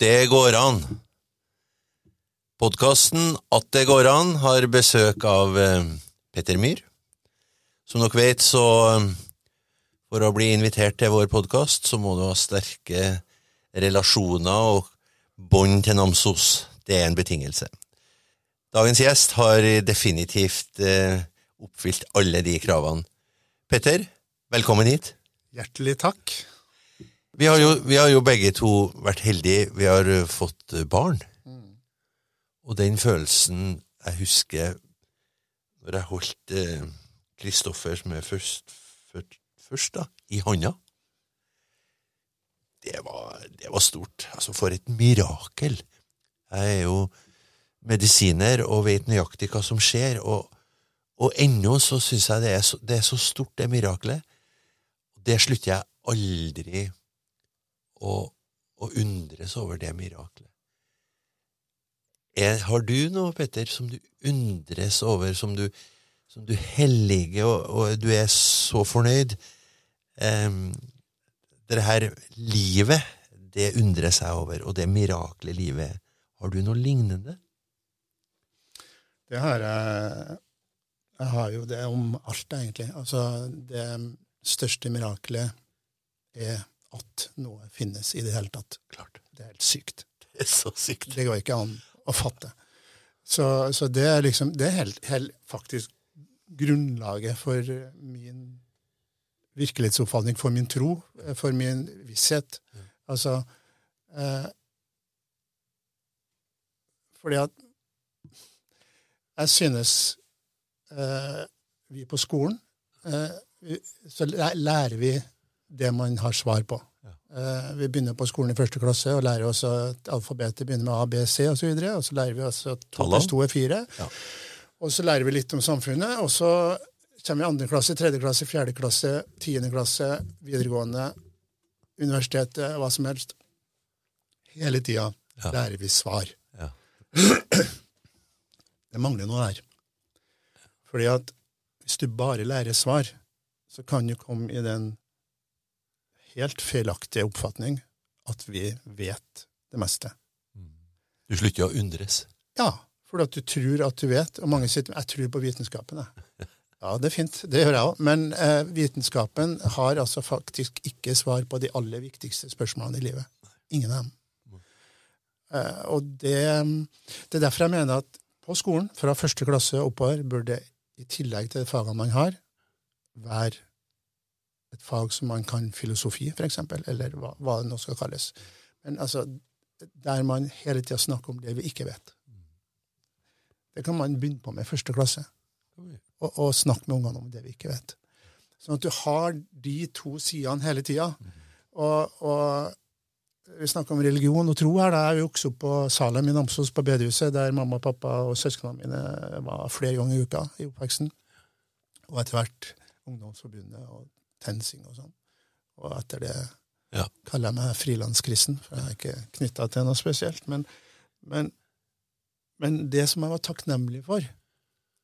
det går an. Podkasten At det går an har besøk av eh, Petter Myhr. Som dere vet, så eh, for å bli invitert til vår podkast, så må du ha sterke relasjoner og bånd til Namsos. Det er en betingelse. Dagens gjest har definitivt eh, oppfylt alle de kravene. Petter, velkommen hit. Hjertelig takk. Vi har, jo, vi har jo begge to vært heldige. Vi har eh, fått eh, barn. Og den følelsen jeg husker når jeg holdt Kristoffer, som er først, først, først da, i hånda det var, det var stort. Altså, for et mirakel. Jeg er jo medisiner og vet nøyaktig hva som skjer, og, og ennå så syns jeg det er, så, det er, så, stort, det mirakelet. Det slutter jeg aldri å, og undres over det mirakelet. Er, har du noe, Petter, som du undres over, som du, som du helliger, og, og, du er så fornøyd? Um, det her livet, det undrer seg over, og det miraklet livet Har du noe lignende? Det har jeg. Jeg har jo det om alt, egentlig. Altså, det største mirakelet er at noe finnes i det hele tatt. Klart. Det er helt sykt. Det er så sykt. Det går ikke an å fatte. Så, så det er liksom Det er helt, helt faktisk grunnlaget for min virkelighetsoppfatning, for min tro, for min visshet. Altså eh, Fordi at jeg synes eh, vi på skolen eh, Så lærer vi det man har svar på. Ja. Eh, vi begynner på skolen i første klasse og lærer oss at alfabetet begynner med A, B, C osv. Og, så videre, og så lærer vi oss at to pluss to er fire. Ja. Og så lærer vi litt om samfunnet. og så kommer vi andre klasse, tredje klasse, fjerde klasse, tiende klasse, videregående, universitetet, hva som helst. Hele tida ja. lærer vi svar. Ja. Det mangler noe der. Fordi at hvis du bare lærer svar, så kan du komme i den helt feilaktige oppfatning at vi vet det meste. Du slutter å undres? Ja, fordi at du tror at du vet. Og mange sier jeg tror på vitenskapen. Ja, det er fint. Det gjør jeg òg. Men eh, vitenskapen har altså faktisk ikke svar på de aller viktigste spørsmålene i livet. Ingen av dem. Eh, og det, det, er derfor jeg mener at på skolen, fra første klasse og oppover, burde i tillegg til fagene man har, være et fag som man kan filosofi, eksempel, eller hva, hva det nå skal kalles. Men altså, der man hele tida snakker om det vi ikke vet. Det kan man begynne på med i første klasse og, og snakke med ungene om det vi ikke vet. Sånn at du har de to sidene hele tida. Og, og, vi snakker om religion og tro her. Da jeg vokste opp på Salem i Namsos, på bedehuset, der mamma, pappa og søsknene mine var flere ganger i uka i oppveksten. Og etter hvert Ungdomsforbundet og TenSing og sånn. Og etter det ja. kaller jeg meg frilanskristen, for jeg er ikke knytta til noe spesielt. Men, men, men det som jeg var takknemlig for,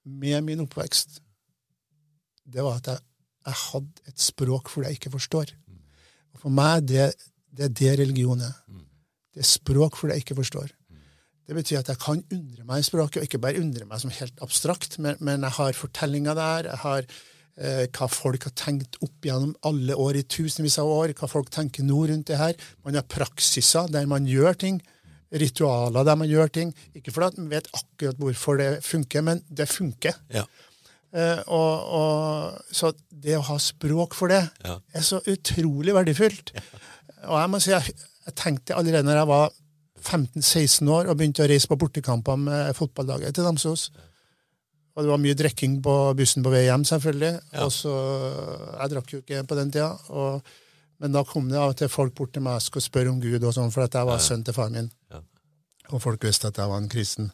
med min oppvekst, det var at jeg, jeg hadde et språk for det jeg ikke forstår. Og For meg det, det er det religion er. Det er språk for det jeg ikke forstår. Det betyr at jeg kan undre meg i språket, og ikke bare undre meg som helt abstrakt, men, men jeg har fortellinger der. jeg har hva folk har tenkt opp gjennom alle år i tusenvis av år, hva folk tenker nå rundt det her. Man har praksiser der man gjør ting ritualer der man gjør ting. Ikke fordi man vet akkurat hvorfor det funker, men det funker. Ja. Eh, og, og, så det å ha språk for det ja. er så utrolig verdifullt. Ja. Og jeg må si, jeg, jeg tenkte allerede når jeg var 15-16 år og begynte å reise på bortekamper med fotballaget til Namsos. Og det var mye drikking på bussen på vei hjem, selvfølgelig. Og så, Jeg drakk jo ikke på den tida. og men da kom det av og til folk bort til meg og skulle spørre om Gud, og sånn, for at jeg var sønn til faren min. Ja. Og folk visste at jeg var en kristen.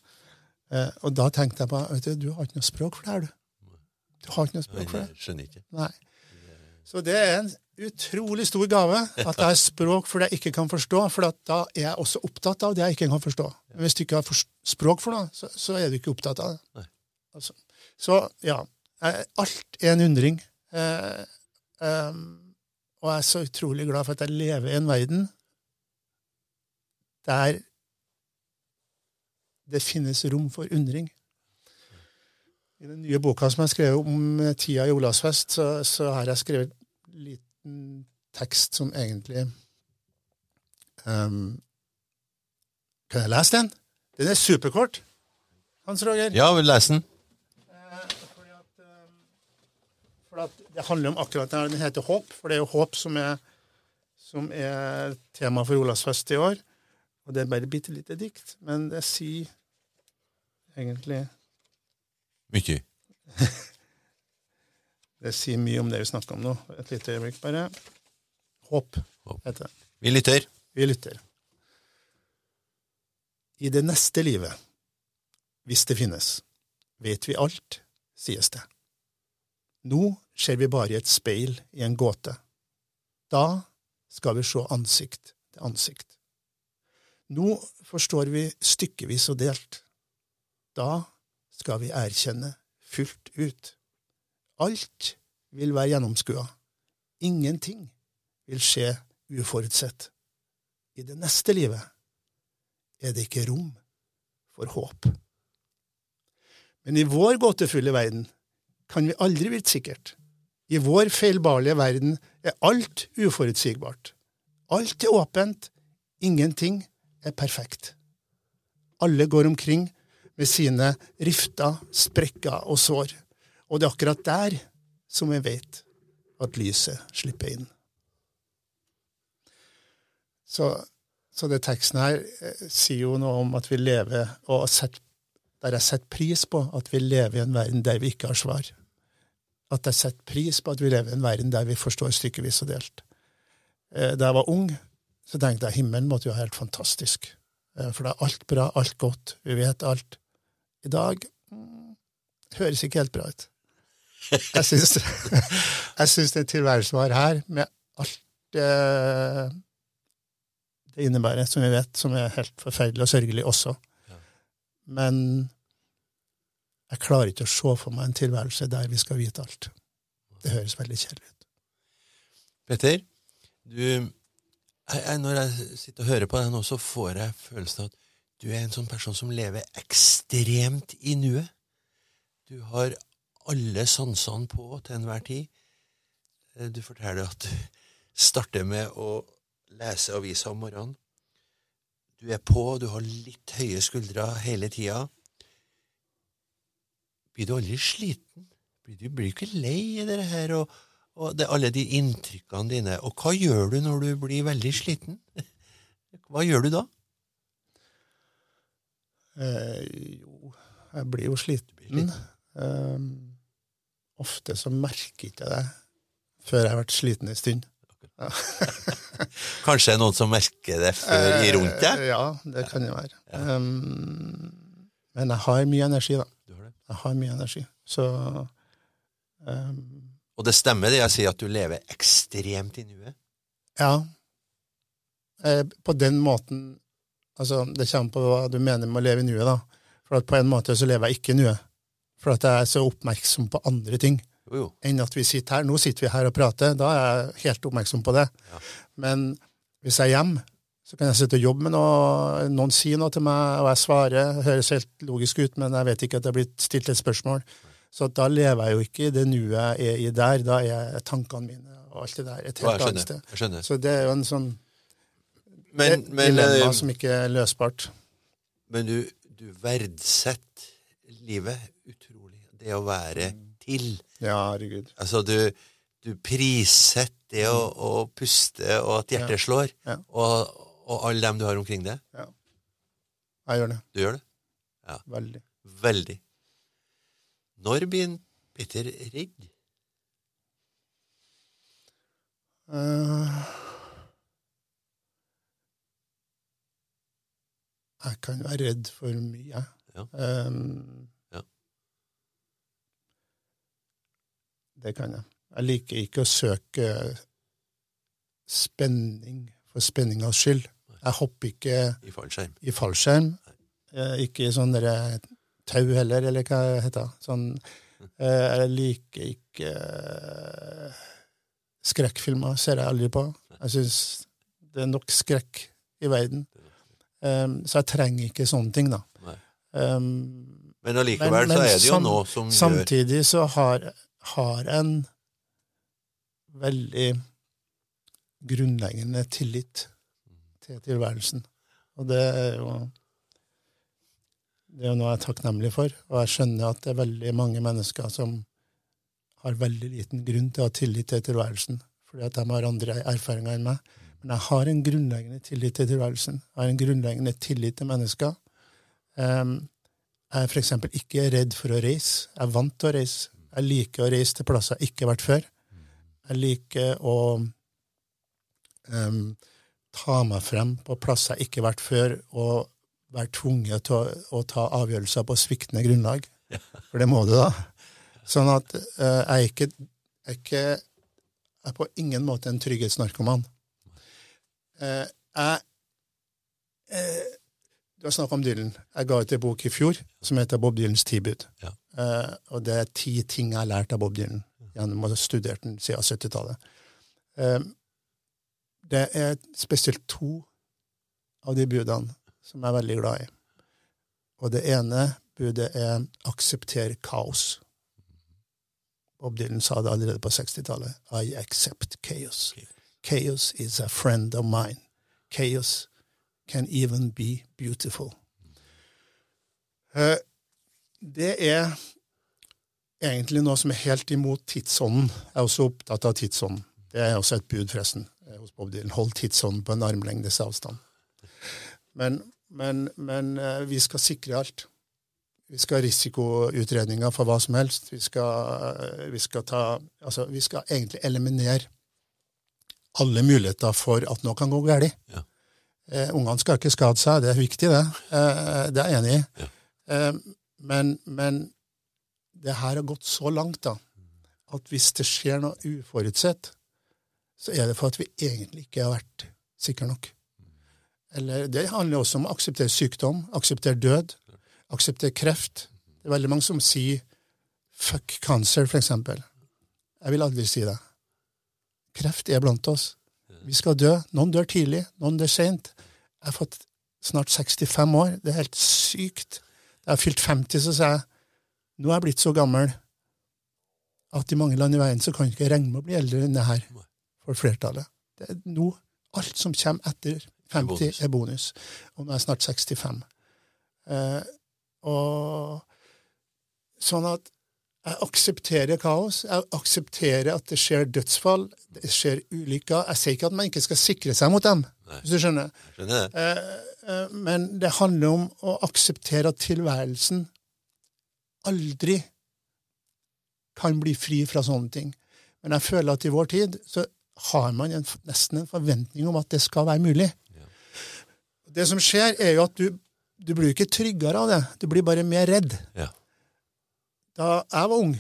Eh, og da tenkte jeg på vet du, du har ikke noe språk for det her, du. Du har ikke noe språk for det. Jeg skjønner ikke. Nei. Så det er en utrolig stor gave at jeg har språk for det jeg ikke kan forstå, for da er jeg også opptatt av det jeg ikke kan forstå. Men hvis du ikke har språk for noe, så, så, er du ikke opptatt av det. Altså. Så ja, alt er en undring. Eh, eh, og jeg er så utrolig glad for at jeg lever i en verden der det finnes rom for undring. I den nye boka som jeg skrev om tida i Olavsfest, så, så har jeg skrevet en liten tekst som egentlig um, Kan jeg lese den? Den er superkort. Hans Roger. Ja, vil lese den. Fordi at, um, for det handler om akkurat det her. Den heter Håp, for det er jo håp som er, som er tema for Olavsfest i år. Og det er bare et bitte lite dikt, men det sier egentlig Mye. Det sier mye om det vi snakker om nå. Et lite øyeblikk, bare. Håp. heter det. Vi lytter. Vi lytter. I det neste livet, hvis det finnes, vet vi alt, sies det. Nå ser vi bare et speil i en gåte. Da skal vi se ansikt til ansikt. Nå forstår vi stykkevis og delt. Da skal vi erkjenne fullt ut. Alt vil være gjennomskua. Ingenting vil skje uforutsett. I det neste livet er det ikke rom for håp. Men i vår gåtefulle verden kan vi aldri vite sikkert. I vår feilbarlige verden er alt uforutsigbart. Alt er åpent, ingenting er perfekt. Alle går omkring med sine rifter, sprekker og sår, og det er akkurat der som vi vet at lyset slipper inn. Så, så det teksten her eh, sier jo noe om at vi lever, og set, der jeg setter pris på at vi lever i en verden der vi ikke har svar. At jeg setter pris på at vi lever i en verden der vi forstår stykkevis og delt. Eh, Da jeg var ung, så tenkte jeg himmelen måtte jo være helt fantastisk. Eh, For da er alt bra, alt godt, vi vet alt. I dag mm, høres ikke helt bra ut. Jeg syns, jeg syns den tilværelsen var her, med alt det, det innebærer, som vi vet, som er helt forferdelig og sørgelig også. Men jeg klarer ikke å se for meg en tilværelse der vi skal vite alt. Det høres veldig kjedelig ut. Petter, du, jeg, jeg, når jeg sitter og hører på deg nå, så får jeg følelsen av at du er en sånn person som lever ekstremt i nuet. Du har alle sansene på til enhver tid. Eh, Du forteller at du starter med å lese avisa om morgenen. Du er på, du har litt høye skuldre hele tida. Blir du aldri sliten? Blir du blir ikke lei av det her og, og det, alle de inntrykkene dine? Og hva gjør du når du blir veldig sliten? Hva gjør du da? Eh, jo, jeg blir jo sliten. Eh, ofte så merker ikke jeg det før jeg har vært sliten en stund. Kanskje det er noen som merker det før i rundt deg? Eh, Ja, det kan jo være. Um, men jeg har mye energi, da. Jeg har mye energi. Så um, Og det stemmer det jeg sier, at du lever ekstremt i nuet? ja. Eh, på den måten Altså, det kommer på hva du mener med å leve i nuet, da. For at på en måte så lever jeg ikke i nuet. For at jeg er så oppmerksom på andre ting. Jo, jo. enn at vi sitter her. Nå sitter vi her og prater, da er jeg helt oppmerksom på det. Ja. Men hvis jeg er hjemme, så kan jeg sitte og jobbe med noe, noen sier noe til meg, og jeg svarer. Høres helt logisk ut, men jeg vet ikke at det er blitt stilt et spørsmål. Så da lever jeg jo ikke i det nuet jeg er i der. Da er tankene mine og alt det der et helt annet sted. Så det er jo en sånn Men, men, dilemma eh, som ikke er løsbart. men du, du verdsetter livet utrolig. Det å være til. Ja, herregud. Altså, du, du prissetter det å, å puste, og at hjertet slår, Ja. og, og alle dem du har omkring deg. Jeg gjør det. Du gjør det. Veldig. Veldig. Når blir Petter redd? Uh, jeg kan være redd for mye. Ja. Um, Ja. Det kan jeg. Jeg liker ikke å søke spenning for spenningas skyld. Jeg hopper ikke I fallskjerm. i fallskjerm. eh, Ikke i sånn derre tau heller, eller hva det heter. Sånn, eh, jeg liker ikke eh, Skrekkfilmer ser jeg aldri på. Jeg syns det er nok skrekk i verden. Um, så jeg trenger ikke sånne ting, da. Um, Men allikevel så er det jo noe som gjør Samtidig så har, har en veldig grunnleggende tillit til tilværelsen. Og det er jo det er noe jeg er takknemlig for. Og jeg skjønner at det er veldig mange mennesker som har veldig liten grunn til å ha tillit til tilværelsen, fordi at de har andre erfaringer enn meg. Men jeg har en grunnleggende tillit til tilværelsen. Jeg har en grunnleggende tillit til mennesker. Um, jeg er f.eks. ikke redd for å reise. Jeg er vant til å reise. Jeg liker å reise til plasser jeg ikke har vært før. Jeg liker å um, ta meg frem på plasser jeg ikke har vært før, og være tvunget til å, å ta avgjørelser på sviktende grunnlag. For det må du, da. Sånn at uh, jeg er ikke, jeg er ikke jeg er på ingen måte en trygghetsnarkoman. Uh, jeg uh, Du har snakket om Dylan. Jeg ga ut en bok i fjor som heter Bob Dylans tilbud. Ja. Eh, og det er ti ting jeg har lært av Bob Dylan gjennom å ha studert den siden 70-tallet. Det er spesielt to av de budene som jeg er veldig glad i. Og det ene budet er 'aksepter kaos'. Bob Dylan sa det allerede på 60-tallet. I accept chaos. Chaos is a friend of mine. Chaos can even be beautiful. Eh, Det er egentlig noe som er helt imot tidsånden. Jeg er også opptatt av tidsånden. Det er også et bud, forresten, hos Bob Dylan. Hold tidsånden på en armlengdes avstand. Men, men, men eh, vi skal sikre alt. Vi skal ha risikoutredninger for hva som helst. Vi skal, eh, vi skal, ta, altså, vi skal egentlig eliminere alle muligheter for at noe kan gå galt. Ja. Eh, ungene skal ikke skade seg, det er viktig, det. Eh, det er jeg enig i. Ja. Eh, men, men det her har gått så langt, da, at hvis det skjer noe uforutsett, så er det for at vi egentlig ikke har vært sikre nok. Eller Det handler også om å akseptere sykdom, akseptere død, akseptere kreft. Det er veldig mange som sier 'fuck cancer', for eksempel. Jeg vil aldri si det. Kreft er blant oss. Vi skal dø. Noen dør tidlig, noen dør seint. Jeg har fått snart 65 år. Det er helt sykt. Da jeg fylt 50, så sa jeg nå er jeg blitt så gammel at i mange land i verden så kan jeg ikke regne med å bli eldre enn det her for flertallet. Det er nå alt som kommer etter 50, bonus. er bonus. Og nå er jeg snart 65. Eh, og sånn at jeg aksepterer kaos. Jeg aksepterer at det skjer dødsfall, det skjer ulykker. Jeg sier ikke at man ikke skal sikre seg mot dem, Nei. hvis du skjønner. Skjønner det? Eh, eh, Men det handler om å akseptere at tilværelsen aldri kan bli fri fra sånne ting. Men jeg føler at i vår tid så har man en, nesten en forventning om at det skal være mulig. Det som skjer, er jo at du, du blir ikke tryggere av det. Du blir bare mer redd. Ja. Da jeg var ung,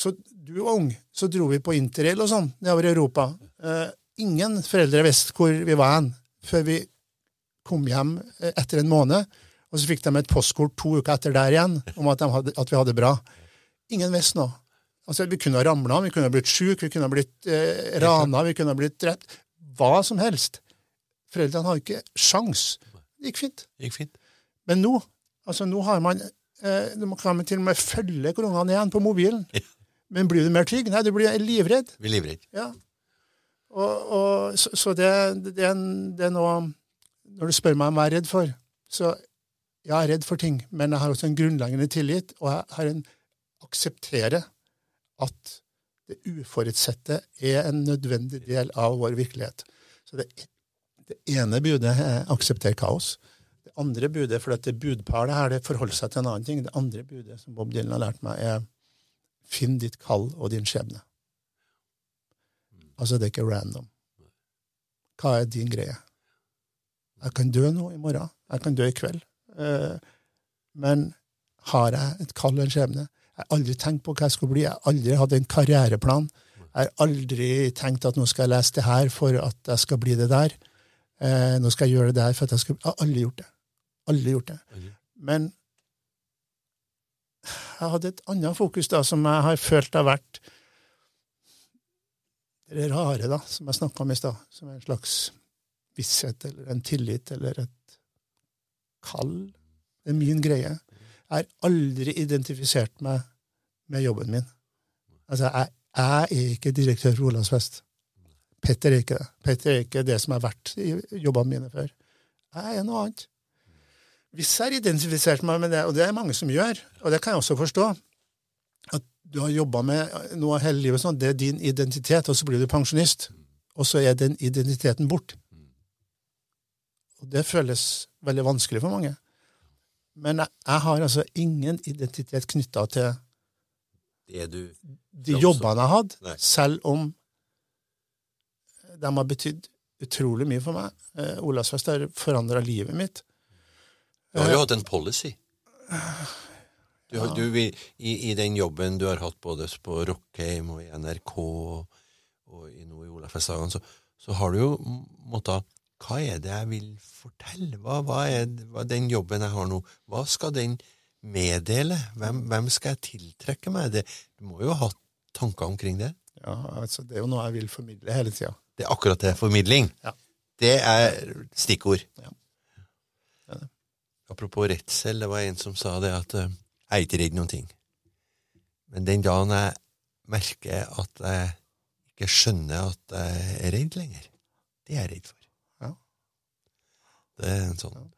så du var ung, så dro vi på interrail og sånn nedover i Europa. Eh, ingen foreldre visste hvor vi var hen før vi kom hjem eh, etter en måned. Og så fikk de et postkort to uker etter der igjen om at, de hadde, at vi hadde det bra. Ingen visste noe. Altså, vi kunne ha ramla, vi kunne ha blitt sjuke, vi kunne ha blitt eh, rana, vi kunne ha blitt drept. Hva som helst. Foreldrene har ikke sjans. Det gikk fint. Gikk fint. Men nå altså nå har man eh, Man kan til og med følge ungene igjen på mobilen. Ja. Men blir du mer trygg? Nei, du blir livredd. Vi er livredd. Ja. Og, og, så så det, det, er det er noe Når du spør meg om hva jeg er redd for, så jeg er redd for ting, men jeg har også en grunnleggende tillit, og jeg har en aksepterer at det uforutsette er en nødvendig del av vår virkelighet. Så det, det ene budet er aksepter kaos. Det andre budet, for dette budparet her, det forholder seg til en annen ting. Det andre budet som Bob Dylan har lært meg, er finn ditt kall og din skjebne. Altså, det er ikke random. Hva er din greie? Jeg kan dø nå i morgen. Jeg kan dø i kveld. Eh, men har jeg et kall og en skjebne? Jeg har aldri tenkt på hva jeg skulle bli. Jeg har aldri hatt en karriereplan. Jeg har aldri tenkt at nå skal jeg lese det her for at jeg skal bli det der. Eh, nå skal jeg gjøre det der for at jeg skal Jeg har aldri gjort det. Aldri gjort det. Men jeg hadde et annet fokus da, som jeg har følt har vært det rare, da, som jeg snakka om i stad, som er en slags visshet eller en tillit eller et kall. Det er min greie. Har aldri identifisert meg med jobben min. Altså, jeg, jeg er ikke direktør for Olavsfest. Petter er ikke det. Petter er ikke det som har vært i jobbene mine før. Jeg er noe annet. Hvis jeg har identifisert meg med det, og det er mange som gjør, og det kan jeg også forstå At du har jobba med noe hele livet, sånn, det er din identitet, og så blir du pensjonist, og så er den identiteten bort. Og det føles veldig vanskelig for mange. Men jeg, jeg har altså ingen identitet knytta til Det du de jobbene jeg har hatt, Nei. selv om de har betydd utrolig mye for meg. Eh, Olavsfest har forandra livet mitt. Du har jo hatt en policy. Du ja. du, i, I den jobben du har hatt både på Rockheim og i NRK og, og i, nå i Olafestdagene, så, så har du jo måttet Hva er det jeg vil fortelle? Hva, hva er hva den jobben jeg har nå? Hva skal den meddele? Hvem, hvem skal jeg tiltrekke meg? Det, du må jo ha tanker omkring det? Ja, altså, det er jo noe jeg vil formidle hele tida. Det er akkurat det. Formidling. Ja. Det er stikkord. Ja. Det er det. Apropos redsel, det var en som sa det at eh, jeg er ikke redd noen ting. Men den dagen jeg merker at jeg ikke skjønner at jeg er redd lenger, det er jeg redd for. Ja. Det er en sånn.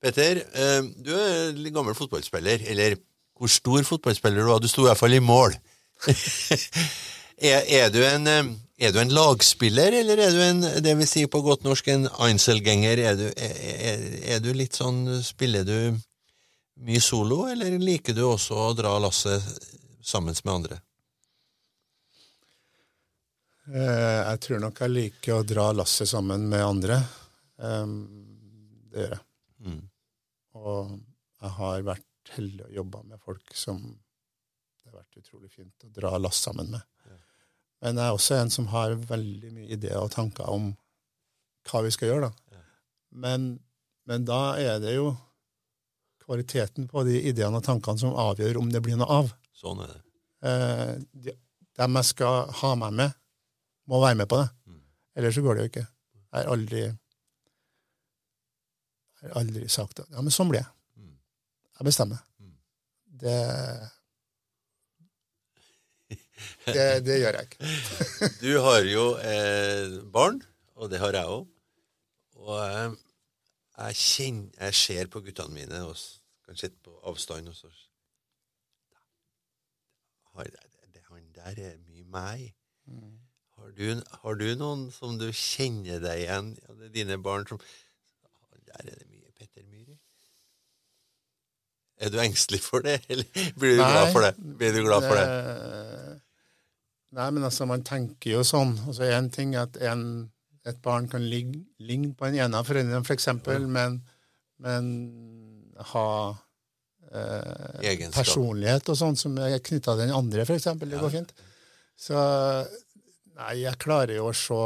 Petter, eh, du er litt gammel fotballspiller. Eller hvor stor fotballspiller du var? Du sto i hvert fall i mål. er, er, du en, eh, er du en lagspiller, eller er du en, det vil si på godt norsk, en Einzelgänger? Er er, er, er du litt sånn Spiller du mye solo, eller liker du også å dra lasset sammen med andre? Eh, jeg tror nok jeg liker å dra lasset sammen med andre. Um, det gjør jeg. Mm. Og jeg har vært heldig å jobbe med folk som det har vært utrolig fint å dra lass sammen med. Men jeg er også en som har veldig mye ideer og tanker om hva vi skal gjøre. da. Men, men da er det jo kvaliteten på de ideene og tankene som avgjør om det blir noe av. Sånn er det. Eh, de, dem jeg skal ha meg med, må være med på det. Mm. Ellers så går det jo ikke. Jeg har aldri, jeg har aldri sagt at ja, men sånn blir jeg. Mm. Jeg bestemmer. Mm. Det, det, det gjør jeg ikke. Du har jo eh, barn, og det har jeg òg. Og eh, jeg kjenner Jeg ser på guttene mine, og kan sitte på avstand, og så har, det, Han der er mye meg. Har du, har du noen som du kjenner deg igjen? Ja, det er dine barn som «Han Der er det mye Petter. Er du engstelig for det, eller blir du glad for det? Blir du glad for det? Eh, Nei, men altså, man tenker jo sånn. Altså, En ting er at en, et barn kan ligge, ligne på en ene av foreldrene, for eksempel, men, men ha eh, personlighet og sånn som er knytta til den andre, eksempel. Det går fint. Så nei, jeg klarer jo å se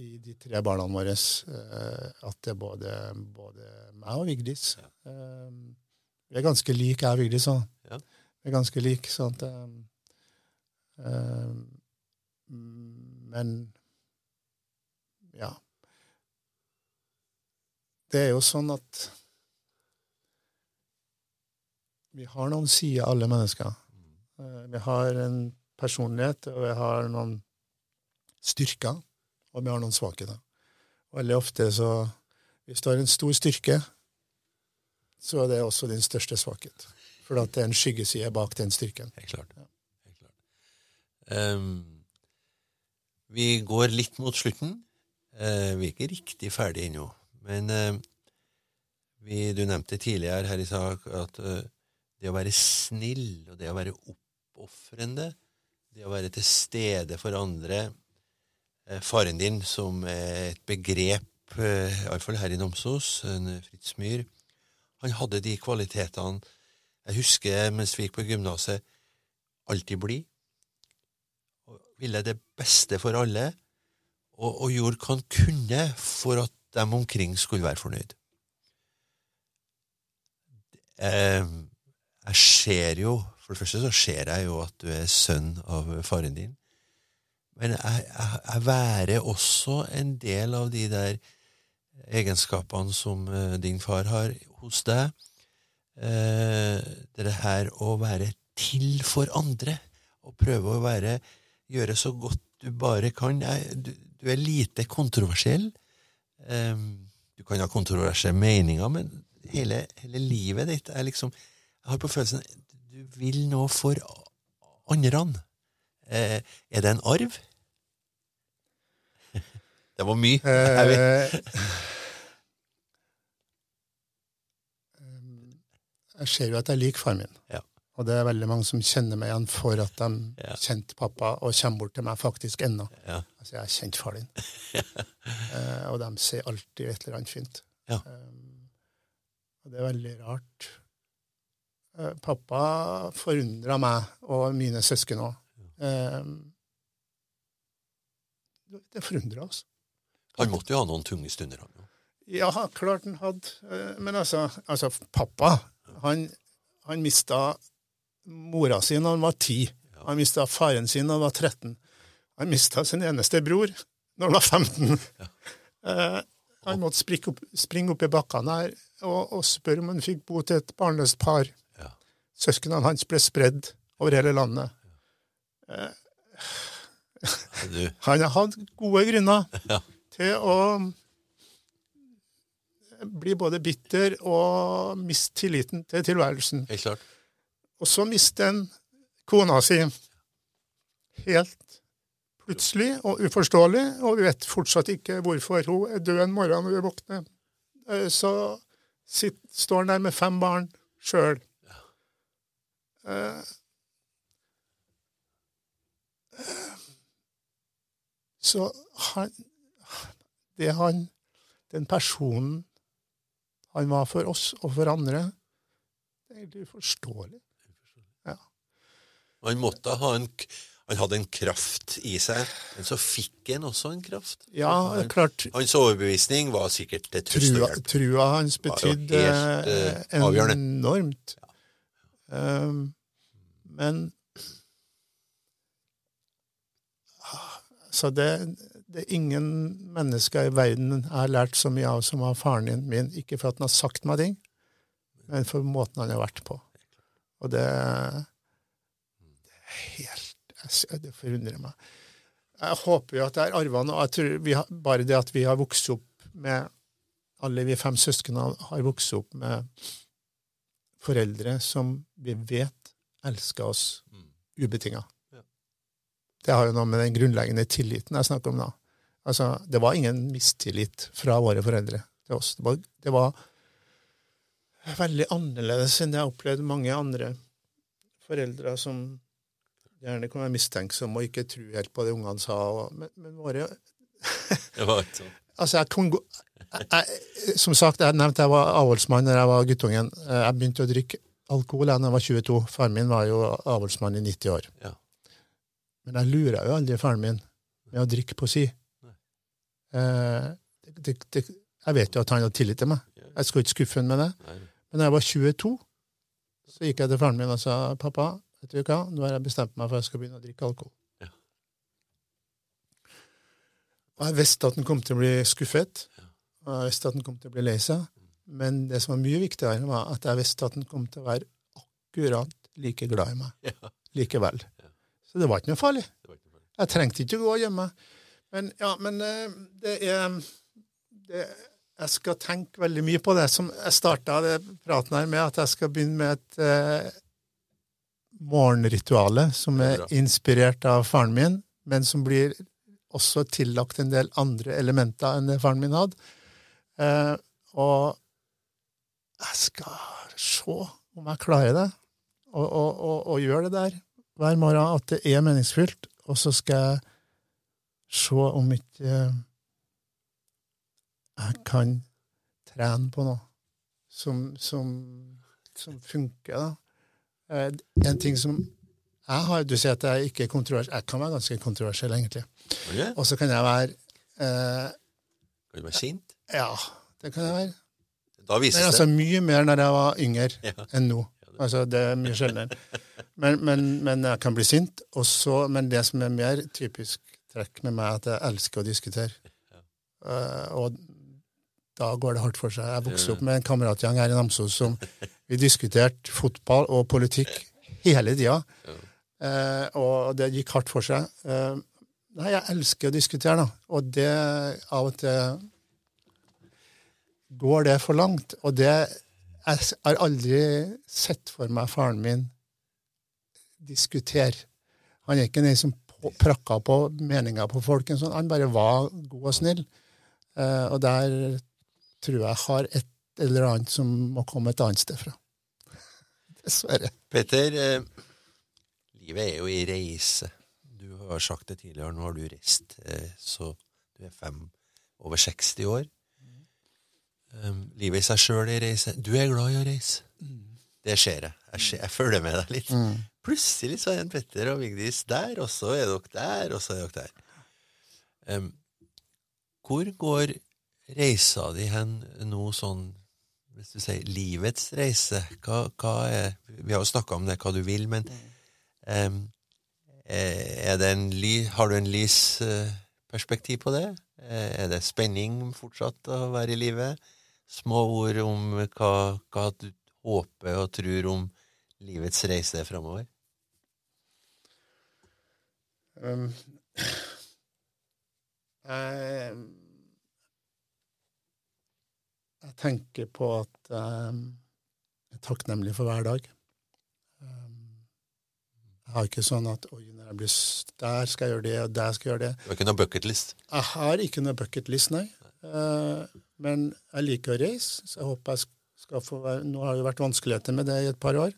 i de tre barna våre eh, at det er både, både meg og Vigdis. Eh, vi er ganske like, jeg og Vigdis. Sånn. Ja. Vi er ganske like. Sånn at, eh, men ja. Det er jo sånn at vi har noen sider, alle mennesker. Eh, Vi har en personlighet, og vi har noen styrker, og vi har noen svakheter. Veldig ofte så Hvis du har en stor styrke, så er det også din største svakhet. For det er en skyggeside bak den styrken. Helt klart. Helt klart. Um, vi går litt mot slutten. Uh, vi er ikke riktig ferdig ennå. Men uh, vi, du nevnte tidligere her i sak at uh, det å være snill og det å være oppofrende, det å være til stede for andre Faren din, som et begrep, eh, iallfall her i Namsos, Fritz Myhr, han hadde de kvalitetene jeg husker mens vi gikk på gymnaset, alltid blid. og Ville det beste for alle, og, og gjorde hva han kunne for at de omkring skulle være fornøyd. Eh, jeg ser jo For det første så ser jeg jo at du er sønn av faren din. Men jeg, jeg, jeg værer også en del av de der egenskapene som eh, din far har hos deg. Eh, det her å være til for andre, og prøve å være, gjøre så godt du bare kan. Du, du, er lite kontroversiell. Eh, du kan ha kontroversielle meninger, men hele, hele, livet ditt er liksom Jeg har på følelsen du vil noe for andre. Eh, er det en arv? det var mye. Eh, jeg ser jo at jeg liker far min. Ja. Og det er veldig mange som kjenner meg igjen for at de Ja. kjente pappa, og kommer bort til meg faktisk ennå. Ja. Altså, jeg har kjent far din. eh, og de ser alltid et eller annet fint. Ja. Um, og det er veldig rart. Eh, pappa forundra meg, og mine søsken òg. Um, det forundrer oss. Han måtte jo ha noen tunge stunder, han jo. Ja, klart han hadde. Eh, Men altså, altså pappa, han, han mista mora si da han var ti. Han mista faren sin da han var 13. Han mista sin eneste bror når han var 15. Eh, han måtte springe opp, springe opp i bakkene her og, og spørre om han fikk bo til et barnløst par. Ja. Søsknene hans ble spredd over hele landet. Du, Han har hatt gode grunner Ja. til å bli både bitter og miste tilliten til tilværelsen. helt klart. Og så mister han kona si helt plutselig og uforståelig, og vi vet fortsatt ikke hvorfor hun er død en morgen når vi våkner. Eh, Så sitt, står han der med fem barn sjøl. Så han Det han Den personen han var for oss og for andre, det er egentlig uforståelig. Ja. Han måtte ha en Han hadde en kraft i seg, men så fikk han også en kraft. Ja, er klart. Hans overbevisning var sikkert til trøst og Trua, hjelp. trua hans betydde helt, uh, enormt. enormt. Um, men Så det, det ingen mennesker i verden jeg har lært så mye av som av faren min. Ikke for at han har sagt meg ting, men for måten han har vært på. Og det, det er helt Det forundrer meg. Jeg håper jo at det er arva og jeg tror vi har, bare det at vi har vokst opp med Alle vi fem søsknene har vokst opp med foreldre som vi vet elsker oss ubetinga. Det har jo noe med den grunnleggende tilliten jeg snakker om da. Altså, det var ingen mistillit fra våre foreldre til oss. Det var, det var veldig annerledes enn det jeg har opplevd mange andre foreldre som gjerne kan være mistenksomme og ikke tro helt på det ungene sa. Og, men, men våre Det var ikke sånn. Altså, jeg kan gå jeg, Som sagt, jeg nevnte jeg var avholdsmann da jeg var guttungen. Eh, Jeg begynte å drikke alkohol da jeg var 22. Faren min var jo avholdsmann i 90 år. Ja. Men jeg lura jo aldri faren min med å drikke på si. Eh, det, det, jeg vet jo at han hadde tillit til meg. Jeg skulle ikke skuffe ham med det. Men da jeg var 22, så gikk jeg til faren min og sa pappa, vet du hva, nå har jeg bestemt meg for at jeg skal begynne å drikke alkohol. Ja. Og jeg visste at han kom til å bli skuffet, Ja. og jeg visste at han kom til å bli lei seg. Men det som var mye viktigere, var at jeg visste at han kom til å være akkurat like glad i meg Ja, likevel. Så det var ikke noe farlig. Jeg trengte ikke å gå og gjemme meg. Men ja, men eh, det er det, Jeg skal tenke veldig mye på det. Som jeg starta praten her med, at jeg skal begynne med et eh, morgenrituale som er er inspirert av faren min, men som blir også tillagt en del andre elementer enn det faren min hadde. Eh, og jeg skal se om jeg klarer det, og, og, og, og gjøre det der hver morgen, at det er meningsfylt. Og så skal jeg se om ikke jeg kan trene på noe som, som, som funker. da. Eh, En ting som jeg har Du sier at jeg ikke er kontroversiell. Jeg kan være ganske kontroversiell, egentlig. Okay. Og så kan jeg være eh, Kan du være sint? Ja, det kan jeg være. Da Men vises altså det. mye mer når jeg var yngre Ja. enn nå. Altså, det er mye sjeldnere. Men, men, men jeg kan bli sint. Også, men det som er mer typisk trekk med meg er at jeg elsker å diskutere. Eh, og da går det hardt for seg. Jeg vokste opp med en kameratgjeng her i Namsos som vi diskuterte fotball og politikk hele tida. Eh, og det gikk hardt for seg. Uh, nei, jeg elsker å diskutere, da. Og det av og til går det for langt. Og det Jeg har aldri sett for meg faren min diskutere. Han er ikke den som prakker prakka på meninger på folk. Sånn. Han bare var god og snill. Eh, og der tror jeg har et eller annet som må komme et annet sted fra. Dessverre. Petter, eh, livet er jo i reise. Du har sagt det tidligere, nå har du reist, eh, så du er fem, over 60 år. Um, livet i seg sjøl er reise. Du er glad i å reise. Det ser jeg. Jeg, ser, jeg følger med deg litt. Plutselig så er en Petter og Vigdis der, og så er dere der, og så er dere der. Um, hvor går reisa di hen nå sånn hvis du sier livets reise, hva, hva er Vi har jo snakka om det, hva du vil, men eh, er det en ly, har du en lys eh, perspektiv på det? Eh, Er det spenning fortsatt å være i livet? Små ord om hva, hva du håper og tror om livets reise framover? Um, jeg, jeg tenker på at um, jeg er takknemlig for hver dag. Um, jeg har ikke sånn at oi, når jeg blir der skal jeg gjøre det, og der skal jeg gjøre det. Du har ikke noe bucketlist? Jeg har ikke noe bucketlist, nei. Uh, men jeg liker å reise, så jeg håper jeg skal få være Nå har det vært vanskeligheter med det i et par år,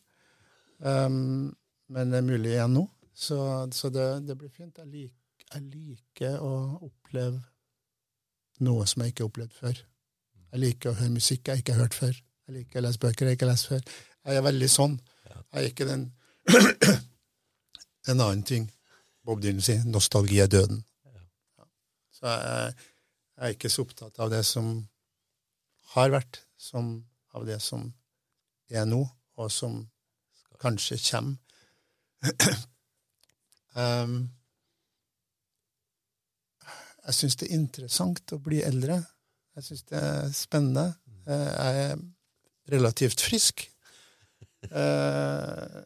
um, men det er mulig igjen nå. Så, så det, det blir fint. Jeg, lik, jeg liker å oppleve noe som jeg ikke har opplevd før. Jeg liker å høre musikk jeg ikke har hørt før. Jeg liker å lese bøker jeg ikke har lest før. Jeg er veldig sånn. Jeg er ikke den En annen ting Bob Dylan sier nostalgi er døden. Så jeg, jeg er ikke så opptatt av det som har vært, som av det som er nå, og som kanskje kommer. um, jeg syns det er interessant å bli eldre. Jeg syns det er spennende. Eh, Jeg er relativt frisk. Eh,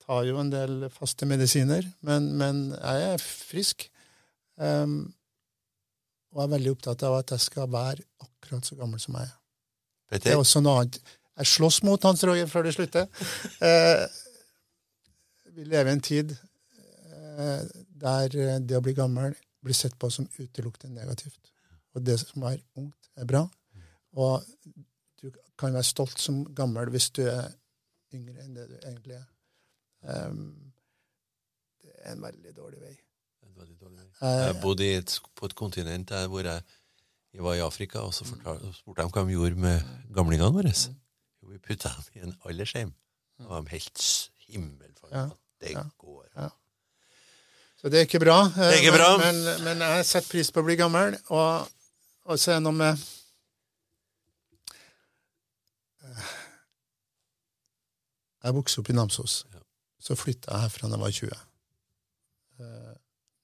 tar jo en del faste medisiner, men, men jeg er frisk. Um, og er veldig opptatt av at jeg skal være akkurat så gammel som jeg er. Det er også noe annet. Jeg slåss mot Hans Roger før det slutter. Eh, vi lever i en tid eh, der eh, det å bli gammel blir sett på som utelukkende negativt. Og det som er ungt, er bra. Og du kan være stolt som gammel hvis du er yngre enn det du egentlig er. Um, det er en veldig dårlig vei. Jeg Eh, bodde i et, på et kontinent der hvor jeg, jeg var i Afrika, og så fortal- og spurte de hva de gjorde med gamlingene våre. Vi putta ham i en aldersheim. Og de helt himmel himmelfarga. Ja, Det går. ja. Så det er ikke bra. eh, er ikke bra. Men, men, men jeg setter pris på å bli gammel, og, og så er det noe med Eh, Jeg vokste opp i Namsos. Så flytta jeg herfra da jeg var 20. Eh,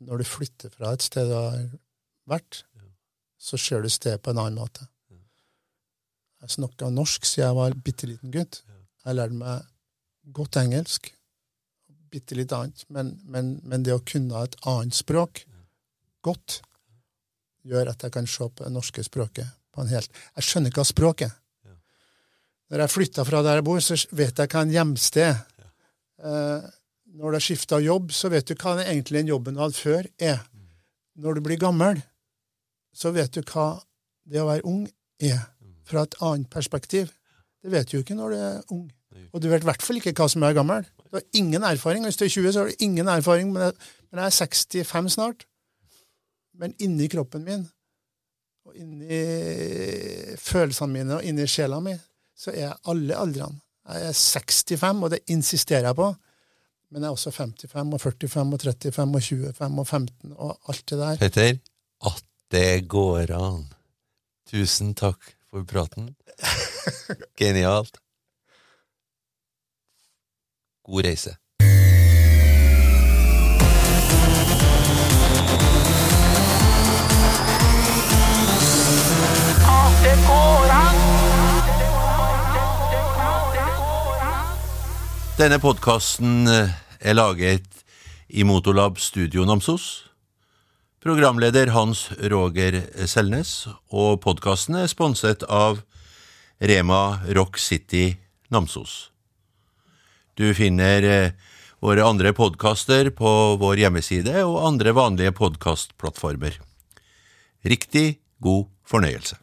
Når du flytter fra et sted du har vært, så ser du stedet på en annen måte. Jeg snakka norsk siden jeg var bitte liten gutt. Jeg lærte meg godt engelsk. Bitte litt annet. Men, men, men det å kunne et annet språk godt gjør at jeg kan se på det norske språket på en helt Jeg skjønner ikke hva språket er. Når jeg flytta fra der jeg bor, så vet jeg hva en hjemsted er. Eh, når du har skifta jobb, så vet du hva den egentlig den jobben du hadde før, er. Når du blir gammel, så vet du hva det å være ung er, fra et annet perspektiv. Det vet du jo ikke når du er ung. Og du vet i hvert fall ikke hva som er gammel. Du har ingen erfaring. Hvis du er 20, så har du ingen erfaring. Men jeg, men jeg er 65 snart. Men inni kroppen min, og inni følelsene mine og inni sjela mi, så er jeg alle aldrene. Jeg er 65, og det insisterer jeg på. Men jeg er også 55 og 45 og 35 og 25 og 15 og alt det der. Petter, at det går an. Tusen takk for praten. Genialt. God reise. Denne podkasten eh, er laget i Motolab Studio Namsos. Programleder Hans Roger Selnes, og podkasten er sponset av Rema Rock City Namsos. Du finner eh, våre andre podkaster på vår hjemmeside og andre vanlige podkastplattformer. Riktig god fornøyelse.